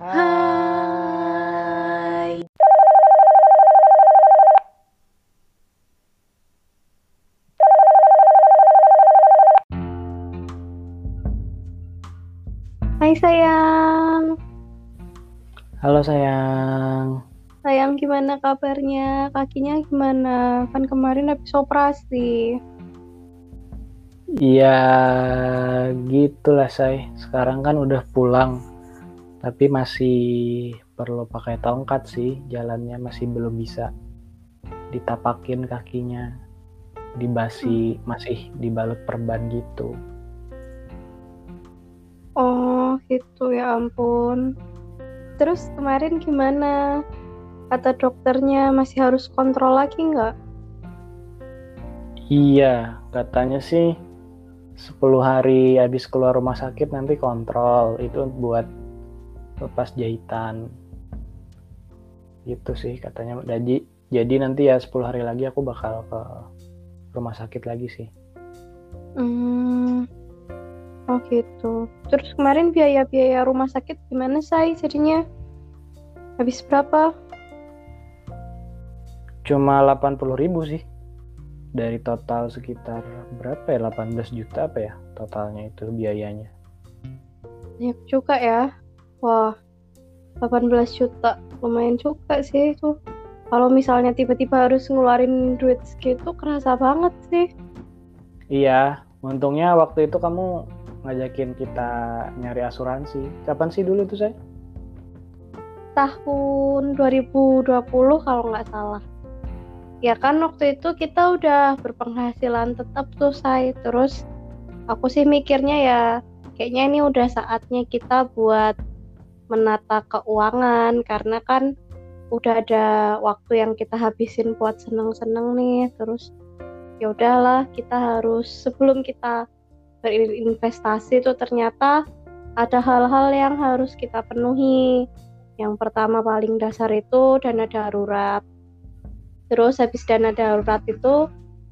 Hai. Hai sayang. Halo sayang. Sayang gimana kabarnya? Kakinya gimana? Kan kemarin habis operasi. Iya, gitulah say. Sekarang kan udah pulang, tapi masih perlu pakai tongkat sih. Jalannya masih belum bisa ditapakin kakinya, dibasi, masih dibalut perban gitu. Oh, gitu ya ampun. Terus kemarin gimana? Kata dokternya masih harus kontrol lagi nggak? Iya, katanya sih 10 hari habis keluar rumah sakit nanti kontrol. Itu buat lepas jahitan. Gitu sih katanya. Jadi jadi nanti ya 10 hari lagi aku bakal ke rumah sakit lagi sih. Hmm. Oh gitu. Terus kemarin biaya-biaya rumah sakit gimana say jadinya? Habis berapa? Cuma 80 ribu sih. Dari total sekitar berapa ya? 18 juta apa ya totalnya itu biayanya. Banyak juga ya. Wah, 18 juta. Lumayan juga sih itu. Kalau misalnya tiba-tiba harus ngeluarin duit segitu kerasa banget sih. Iya, untungnya waktu itu kamu ngajakin kita nyari asuransi. Kapan sih dulu tuh saya? Tahun 2020 kalau nggak salah. Ya kan waktu itu kita udah berpenghasilan tetap tuh saya. Terus aku sih mikirnya ya kayaknya ini udah saatnya kita buat menata keuangan karena kan udah ada waktu yang kita habisin buat seneng-seneng nih terus ya udahlah kita harus sebelum kita berinvestasi itu ternyata ada hal-hal yang harus kita penuhi. Yang pertama paling dasar itu dana darurat. Terus habis dana darurat itu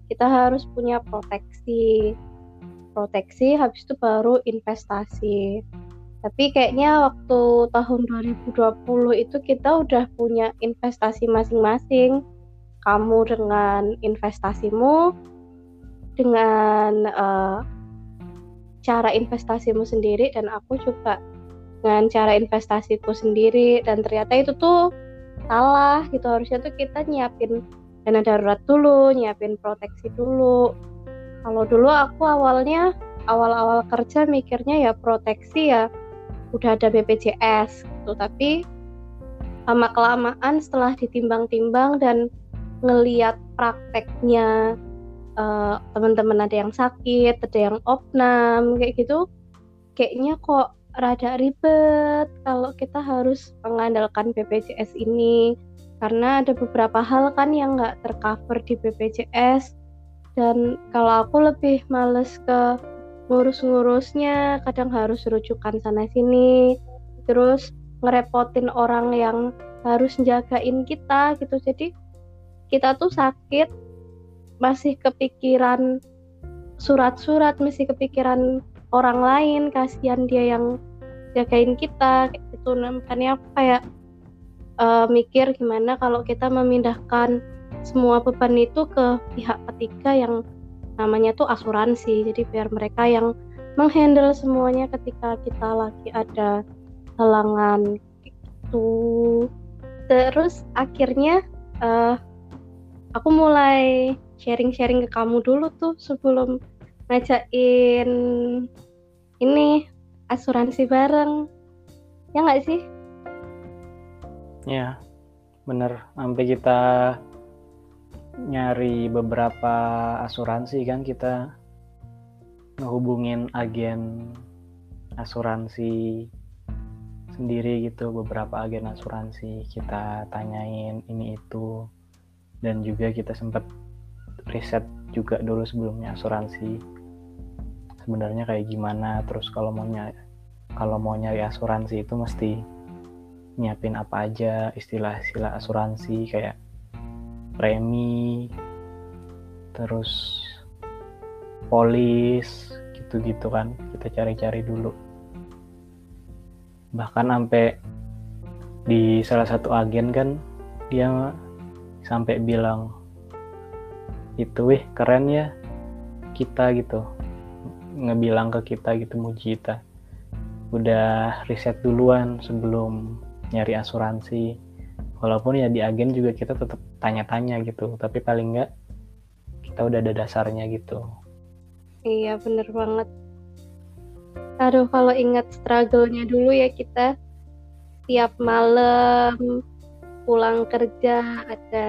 kita harus punya proteksi. Proteksi habis itu baru investasi tapi kayaknya waktu tahun 2020 itu kita udah punya investasi masing-masing. Kamu dengan investasimu dengan uh, cara investasimu sendiri dan aku juga dengan cara investasiku sendiri. Dan ternyata itu tuh salah gitu. Harusnya tuh kita nyiapin dana darurat dulu nyiapin proteksi dulu. Kalau dulu aku awalnya awal-awal kerja mikirnya ya proteksi ya udah ada BPJS gitu. Tapi lama kelamaan setelah ditimbang-timbang dan ngeliat prakteknya uh, teman-teman ada yang sakit ada yang opnam kayak gitu kayaknya kok rada ribet kalau kita harus mengandalkan BPJS ini. Karena ada beberapa hal kan yang nggak tercover di BPJS dan kalau aku lebih males ke ngurus-ngurusnya kadang harus rujukan sana sini terus ngerepotin orang yang harus jagain kita gitu. Jadi kita tuh sakit masih kepikiran surat-surat masih kepikiran orang lain kasihan dia yang jagain kita gitu. Nah, makanya aku kayak uh, mikir gimana kalau kita memindahkan semua beban itu ke pihak ketiga yang namanya tuh asuransi. Jadi biar mereka yang menghandle semuanya ketika kita lagi ada halangan itu terus akhirnya uh, aku mulai sharing-sharing ke kamu dulu tuh sebelum ngajakin ini asuransi bareng. Ya nggak sih? Ya bener. Sampai kita nyari beberapa asuransi kan kita ngehubungin agen asuransi sendiri gitu beberapa agen asuransi kita tanyain ini itu. Dan juga kita sempat riset juga dulu sebelumnya asuransi sebenarnya kayak gimana. Terus kalau mau nyari kalau mau nyari asuransi itu mesti nyiapin apa aja istilah-istilah asuransi kayak premi terus polis gitu-gitu kan kita cari-cari dulu. Bahkan sampai di salah satu agen kan dia sampai bilang itu wih keren ya kita gitu. Ngebilang ke kita gitu muji kita. Udah riset duluan sebelum nyari asuransi walaupun ya di agen juga kita tetap tanya-tanya gitu tapi paling enggak kita udah ada dasarnya gitu. Iya bener banget. Aduh kalau ingat struggle-nya dulu ya kita. Tiap malam pulang kerja ada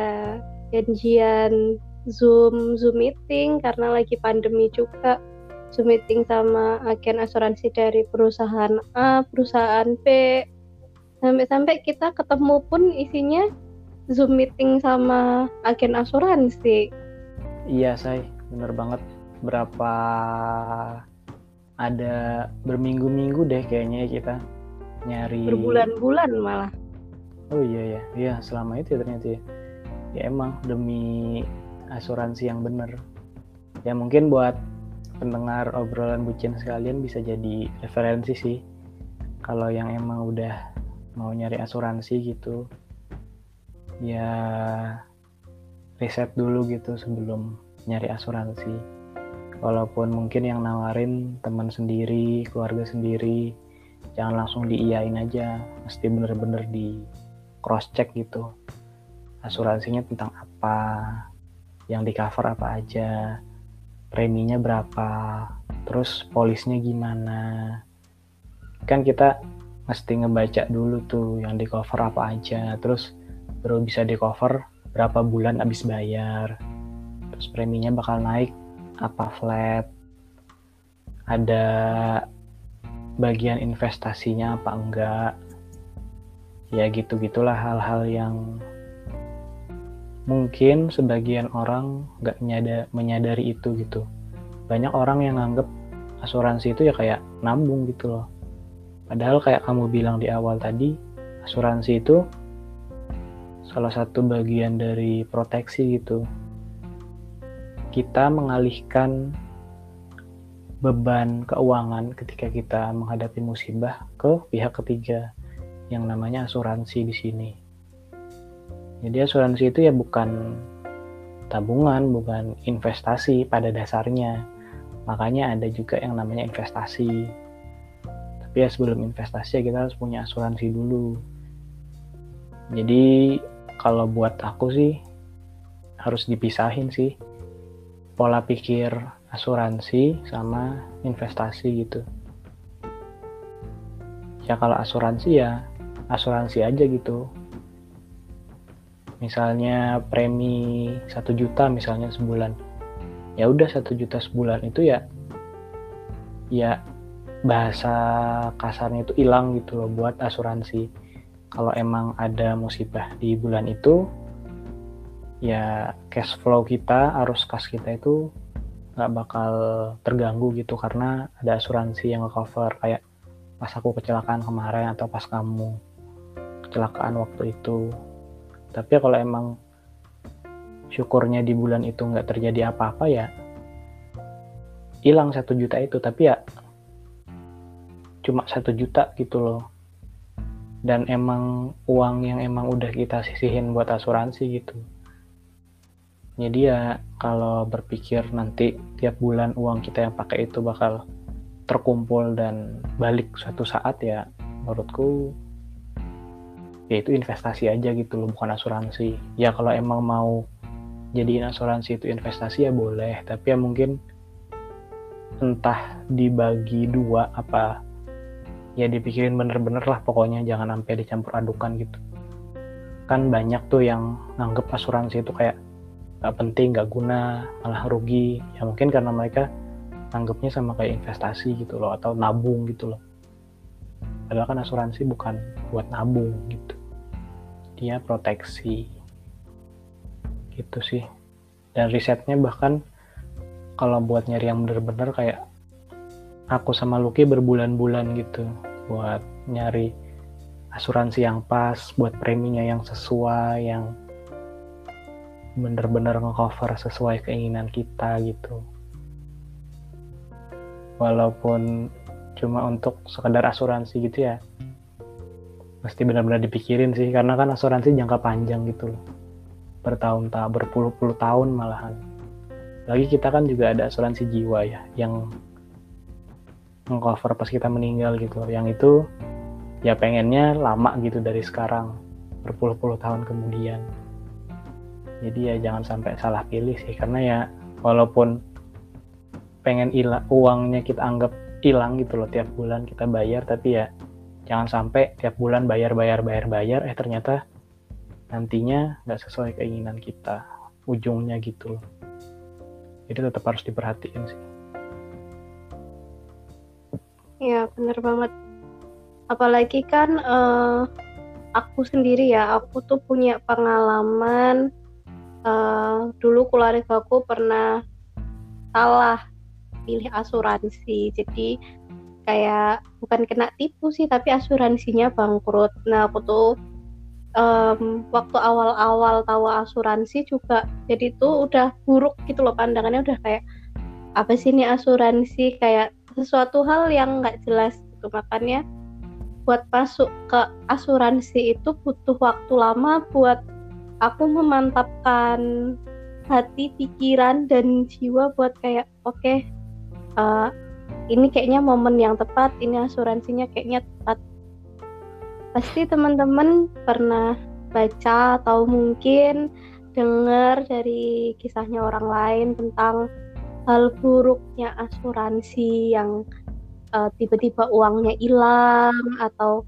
janjian Zoom Zoom meeting karena lagi pandemi juga. Zoom meeting sama agen asuransi dari perusahaan A, perusahaan B. Sampai-sampai kita ketemu pun isinya Zoom meeting sama agen asuransi. Iya, say, bener banget. Berapa ada berminggu-minggu deh kayaknya kita nyari berbulan-bulan malah. Oh iya ya iya selama itu ya ternyata ya. Ya emang demi asuransi yang benar ya mungkin buat pendengar obrolan bucin sekalian bisa jadi referensi sih. Kalau yang emang udah mau nyari asuransi gitu. Ya riset dulu gitu sebelum nyari asuransi. Walaupun mungkin yang nawarin teman sendiri keluarga sendiri jangan langsung diiyain aja. Mesti bener-bener di cross check gitu. Asuransinya tentang apa? Yang di cover apa aja? Preminya berapa? Terus polisnya gimana? Kan kita mesti ngebaca dulu tuh yang di cover apa aja. Terus baru bisa di cover berapa bulan habis bayar. Terus preminya bakal naik apa flat. Ada bagian investasinya apa enggak. Ya gitu gitulah hal-hal yang mungkin sebagian orang nggak menyadari, menyadari itu gitu. Banyak orang yang nganggep asuransi itu ya kayak nabung gitu loh padahal kayak kamu bilang di awal tadi asuransi itu salah satu bagian dari proteksi gitu kita mengalihkan beban keuangan ketika kita menghadapi musibah ke pihak ketiga yang namanya asuransi di sini. Jadi asuransi itu ya bukan tabungan, bukan investasi pada dasarnya. Makanya ada juga yang namanya investasi. Tapi ya sebelum investasi ya kita harus punya asuransi dulu. Jadi kalau buat aku sih harus dipisahin sih pola pikir asuransi sama investasi gitu. Ya kalau asuransi ya asuransi aja gitu misalnya premi satu juta misalnya sebulan ya udah satu juta sebulan itu ya ya bahasa kasarnya itu hilang gitu loh buat asuransi. Kalau emang ada musibah di bulan itu ya cash flow kita arus kas kita itu nggak bakal terganggu gitu karena ada asuransi yang cover kayak pas aku kecelakaan kemarin atau pas kamu kecelakaan waktu itu. Tapi kalau emang syukurnya di bulan itu nggak terjadi apa-apa ya hilang satu juta itu. Tapi ya cuma satu juta gitu loh. Dan emang uang yang emang udah kita sisihin buat asuransi gitu. Jadi ya kalau berpikir nanti tiap bulan uang kita yang pakai itu bakal terkumpul dan balik suatu saat ya menurutku ya itu investasi aja gitu loh bukan asuransi. Ya kalau emang mau jadiin asuransi itu investasi ya boleh tapi ya mungkin entah dibagi dua apa ya dipikirin bener-bener lah pokoknya jangan sampai dicampur adukan gitu. Kan banyak tuh yang nganggep asuransi itu kayak nggak penting nggak guna malah rugi. Ya mungkin karena mereka anggapnya sama kayak investasi gitu loh atau nabung gitu loh. Padahal kan asuransi bukan buat nabung gitu. Dia proteksi. Gitu sih. Dan risetnya bahkan kalau buat nyari yang bener-bener kayak aku sama Lucky berbulan-bulan gitu buat nyari asuransi yang pas buat preminya yang sesuai yang bener-bener ngecover sesuai keinginan kita gitu. Walaupun cuma untuk sekedar asuransi gitu ya mesti benar-benar dipikirin sih karena kan asuransi jangka panjang gitu loh. Bertahun-tahun berpuluh-puluh tahun malahan. Lagi kita kan juga ada asuransi jiwa ya yang mengcover pas kita meninggal gitu. Yang itu ya pengennya lama gitu dari sekarang. Berpuluh-puluh tahun kemudian. Jadi ya jangan sampai salah pilih sih. Karena ya walaupun pengen ilang uangnya kita anggap hilang gitu loh tiap bulan kita bayar tapi ya jangan sampai tiap bulan bayar bayar bayar bayar eh ternyata nantinya nggak sesuai keinginan kita. Ujungnya gitu loh. Jadi tetap harus diperhatiin sih ya bener banget. Apalagi kan uh, aku sendiri ya aku tuh punya pengalaman uh, dulu keluarga aku pernah salah pilih asuransi. Jadi kayak bukan kena tipu sih tapi asuransinya bangkrut. Nah aku tuh um, waktu awal-awal tahu asuransi juga jadi tuh udah buruk gitu loh pandangannya. Udah kayak apa sih ini asuransi? Kayak sesuatu hal yang nggak jelas gitu. Makanya buat masuk ke asuransi itu butuh waktu lama buat aku memantapkan hati pikiran dan jiwa buat kayak oke okay, uh, ini kayaknya momen yang tepat ini asuransinya kayaknya tepat. Pasti teman-teman pernah baca atau mungkin dengar dari kisahnya orang lain tentang hal buruknya asuransi yang uh, tiba-tiba uangnya hilang atau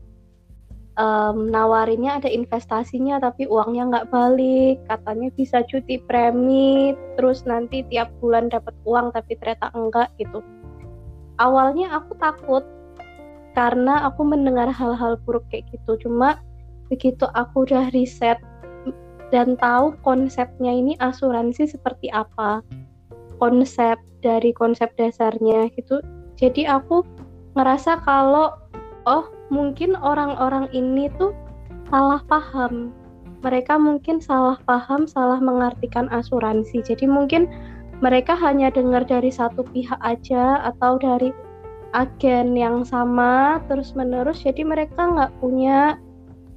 um, nawarinnya ada investasinya tapi uangnya nggak balik katanya bisa cuti premi terus nanti tiap bulan dapat uang tapi ternyata enggak gitu. Awalnya aku takut karena aku mendengar hal-hal buruk kayak gitu cuma begitu aku udah riset dan tahu konsepnya ini asuransi seperti apa konsep dari konsep dasarnya gitu jadi aku ngerasa kalau oh mungkin orang-orang ini tuh salah paham. Mereka mungkin salah paham, salah mengartikan asuransi. Jadi mungkin mereka hanya dengar dari satu pihak aja atau dari agen yang sama terus menerus. Jadi mereka nggak punya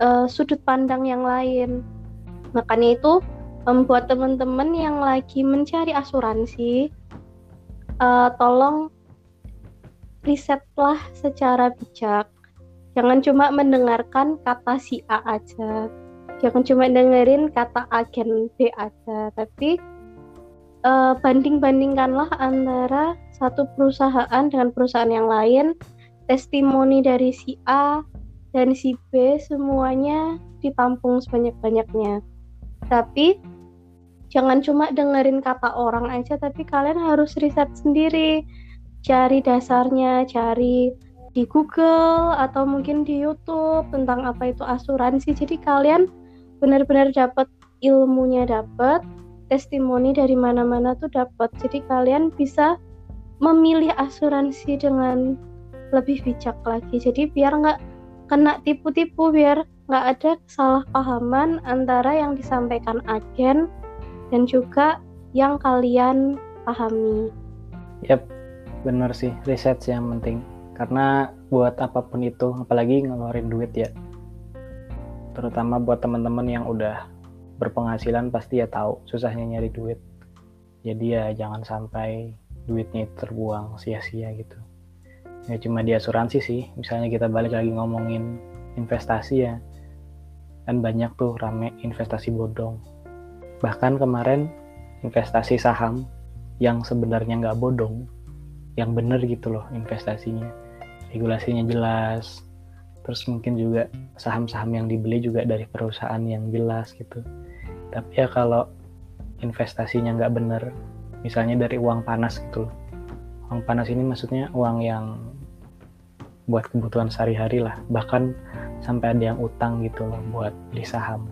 uh, sudut pandang yang lain. Makanya itu membuat teman-teman yang lagi mencari asuransi, uh, tolong risetlah secara bijak Jangan cuma mendengarkan kata si A aja. Jangan cuma dengerin kata agen B aja, tapi uh, banding-bandingkanlah antara satu perusahaan dengan perusahaan yang lain, testimoni dari si A dan si B semuanya ditampung sebanyak-banyaknya. Tapi jangan cuma dengerin kata orang aja, tapi kalian harus riset sendiri, cari dasarnya, cari di Google atau mungkin di YouTube tentang apa itu asuransi. Jadi kalian benar-benar dapat ilmunya dapat, testimoni dari mana-mana tuh dapat. Jadi kalian bisa memilih asuransi dengan lebih bijak lagi. Jadi biar nggak kena tipu-tipu, biar nggak ada kesalahpahaman antara yang disampaikan agen dan juga yang kalian pahami. Yap, benar sih riset yang penting. Karena buat apa pun itu apalagi ngeluarin duit ya. Terutama buat teman-teman yang udah berpenghasilan pasti ya tahu susahnya nyari duit. Jadi ya jangan sampai duitnya terbuang sia-sia gitu. Ya cuma di asuransi sih misalnya kita balik lagi ngomongin investasi ya. Kan banyak tuh rame investasi bodong bahkan kemarin investasi saham yang sebenarnya nggak bodong yang bener gitu loh investasinya. Regulasinya jelas terus mungkin juga saham-saham yang dibeli juga dari perusahaan yang jelas gitu. Tapi ya kalau investasinya nggak bener misalnya dari uang panas gitu loh. Uang panas ini maksudnya uang yang buat kebutuhan sehari-hari lah. Bahkan sampai ada yang utang gitu loh buat beli saham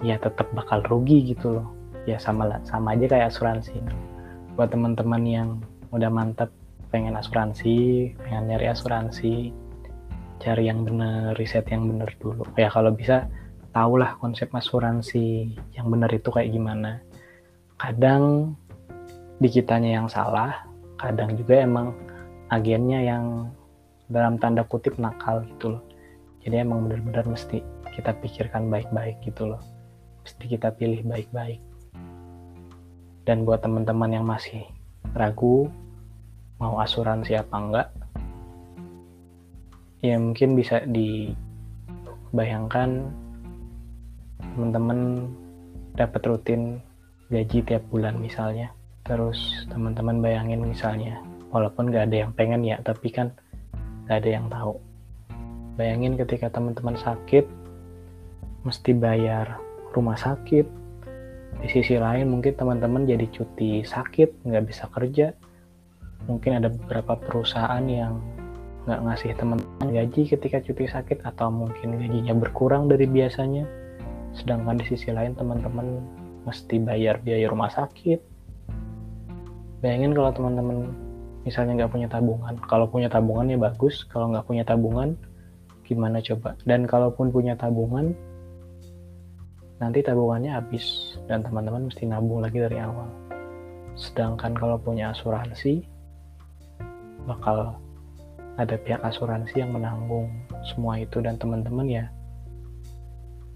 ya tetap bakal rugi gitu loh. Ya sama sama aja kayak asuransi. Buat teman-teman yang udah mantap pengen asuransi pengen nyari asuransi cari yang bener riset yang bener dulu. Ya kalau bisa tahulah konsep asuransi yang bener itu kayak gimana. Kadang di kitanya yang salah kadang juga emang agennya yang dalam tanda kutip nakal gitu loh. Jadi emang benar-benar mesti kita pikirkan baik-baik gitu loh mesti kita pilih baik-baik. Dan buat teman-teman yang masih ragu mau asuransi apa enggak ya mungkin bisa dibayangkan teman-teman dapat rutin gaji tiap bulan misalnya. Terus teman-teman bayangin misalnya walaupun gak ada yang pengen ya tapi kan gak ada yang tahu. Bayangin ketika teman-teman sakit mesti bayar rumah sakit. Di sisi lain mungkin teman-teman jadi cuti sakit nggak bisa kerja. Mungkin ada beberapa perusahaan yang nggak ngasih teman-teman gaji ketika cuti sakit atau mungkin gajinya berkurang dari biasanya. Sedangkan di sisi lain teman-teman mesti bayar biaya rumah sakit. Bayangin kalau teman-teman misalnya nggak punya tabungan. Kalau punya tabungan ya bagus kalau nggak punya tabungan gimana coba? Dan kalaupun punya tabungan nanti tabungannya habis dan teman-teman mesti nabung lagi dari awal. Sedangkan kalau punya asuransi bakal ada pihak asuransi yang menanggung semua itu dan teman-teman ya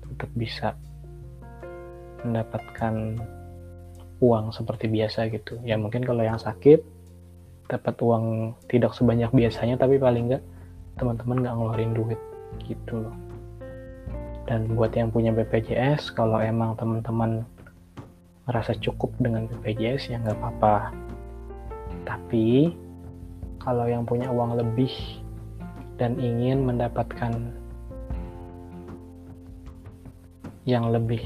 tetap bisa mendapatkan uang seperti biasa gitu. Ya mungkin kalau yang sakit dapat uang tidak sebanyak biasanya tapi paling nggak teman-teman nggak ngeluarin duit gitu loh dan buat yang punya BPJS kalau emang teman-teman merasa cukup dengan BPJS ya nggak apa-apa. Tapi kalau yang punya uang lebih dan ingin mendapatkan yang lebih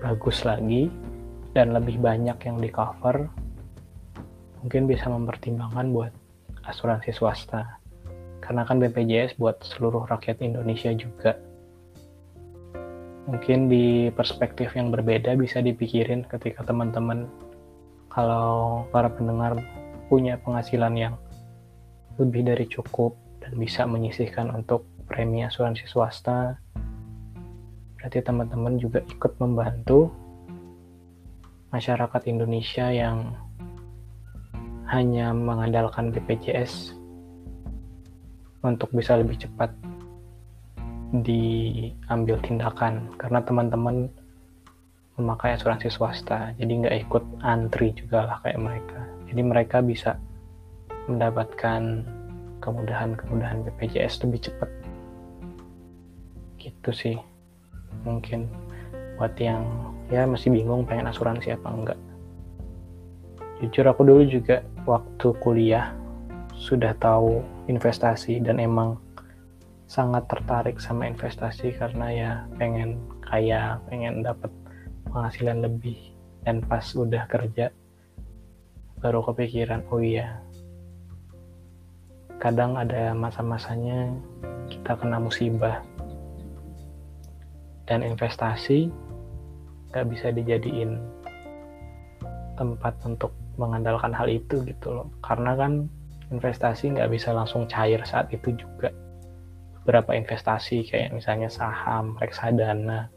bagus lagi dan lebih banyak yang di cover mungkin bisa mempertimbangkan buat asuransi swasta. Karena kan BPJS buat seluruh rakyat Indonesia juga mungkin di perspektif yang berbeda bisa dipikirin ketika teman-teman kalau para pendengar punya penghasilan yang lebih dari cukup dan bisa menyisihkan untuk premi asuransi swasta berarti teman-teman juga ikut membantu masyarakat Indonesia yang hanya mengandalkan BPJS untuk bisa lebih cepat diambil tindakan karena teman-teman memakai asuransi swasta jadi nggak ikut antri juga lah kayak mereka. Jadi mereka bisa mendapatkan kemudahan-kemudahan BPJS lebih cepat. Gitu sih mungkin buat yang ya masih bingung pengen asuransi apa enggak. Jujur aku dulu juga waktu kuliah sudah tahu investasi dan emang sangat tertarik sama investasi karena ya pengen kaya pengen dapat penghasilan lebih. Dan pas udah kerja baru kepikiran oh iya kadang ada masa-masanya kita kena musibah. Dan investasi nggak bisa dijadiin tempat untuk mengandalkan hal itu gitu loh. Karena kan investasi nggak bisa langsung cair saat itu juga beberapa investasi kayak misalnya saham reksadana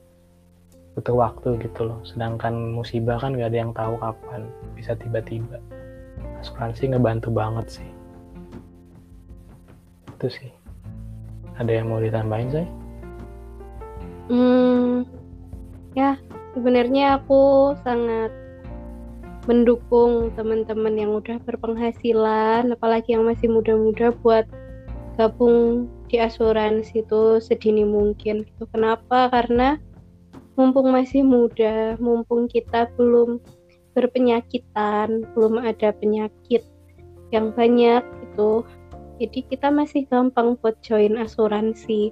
butuh waktu gitu loh. Sedangkan musibah kan nggak ada yang tahu kapan bisa tiba-tiba. Asuransi ngebantu banget sih. Itu sih. Ada yang mau ditambahin saya hmm ya sebenarnya aku sangat mendukung teman-teman yang udah berpenghasilan apalagi yang masih muda-muda buat gabung di asuransi itu sedini mungkin gitu. Kenapa? Karena mumpung masih muda, mumpung kita belum berpenyakitan, belum ada penyakit yang banyak itu. Jadi kita masih gampang buat join asuransi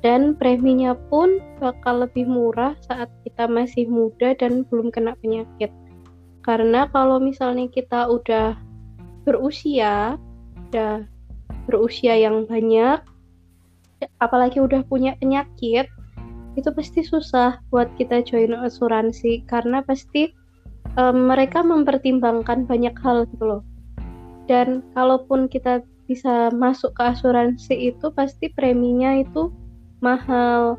dan preminya pun bakal lebih murah saat kita masih muda dan belum kena penyakit. Karena kalau misalnya kita udah berusia, udah berusia yang banyak, apalagi udah punya penyakit, itu pasti susah buat kita join asuransi karena pasti um, mereka mempertimbangkan banyak hal gitu loh. Dan kalaupun kita bisa masuk ke asuransi itu pasti preminya itu mahal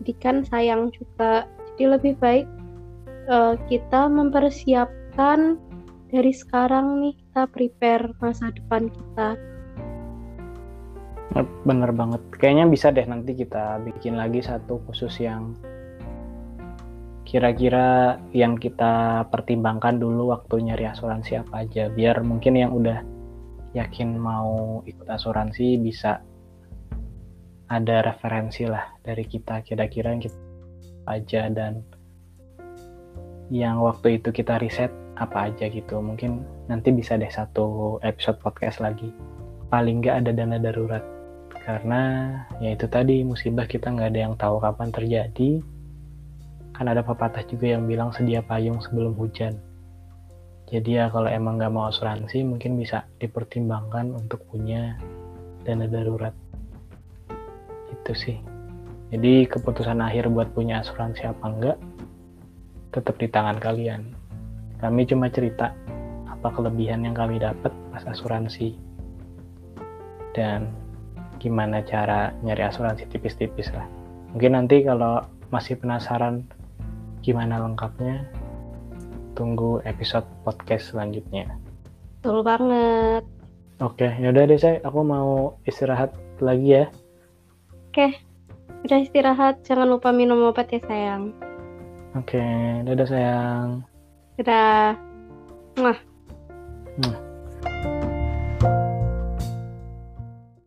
jadi kan sayang juga jadi lebih baik uh, kita mempersiapkan dari sekarang nih kita prepare masa depan kita Bener banget. Kayaknya bisa deh nanti kita bikin lagi satu khusus yang kira-kira yang kita pertimbangkan dulu waktu nyari asuransi apa aja. Biar mungkin yang udah yakin mau ikut asuransi bisa ada referensi lah dari kita kira-kira yang kita aja dan yang waktu itu kita riset apa aja gitu mungkin nanti bisa deh satu episode podcast lagi paling nggak ada dana darurat karena ya itu tadi musibah kita nggak ada yang tahu kapan terjadi. Kan ada pepatah juga yang bilang sedia payung sebelum hujan. Jadi ya kalau emang nggak mau asuransi mungkin bisa dipertimbangkan untuk punya dana darurat. Itu sih. Jadi keputusan akhir buat punya asuransi apa enggak tetap di tangan kalian. Kami cuma cerita apa kelebihan yang kami dapat pas asuransi. Dan gimana cara nyari asuransi tipis-tipis lah. Mungkin nanti kalau masih penasaran gimana lengkapnya tunggu episode podcast selanjutnya. Betul banget. Oke yaudah deh saya aku mau istirahat lagi ya. Oke udah istirahat. Jangan lupa minum obat ya sayang. Oke dadah sayang. Dadah. Hmm.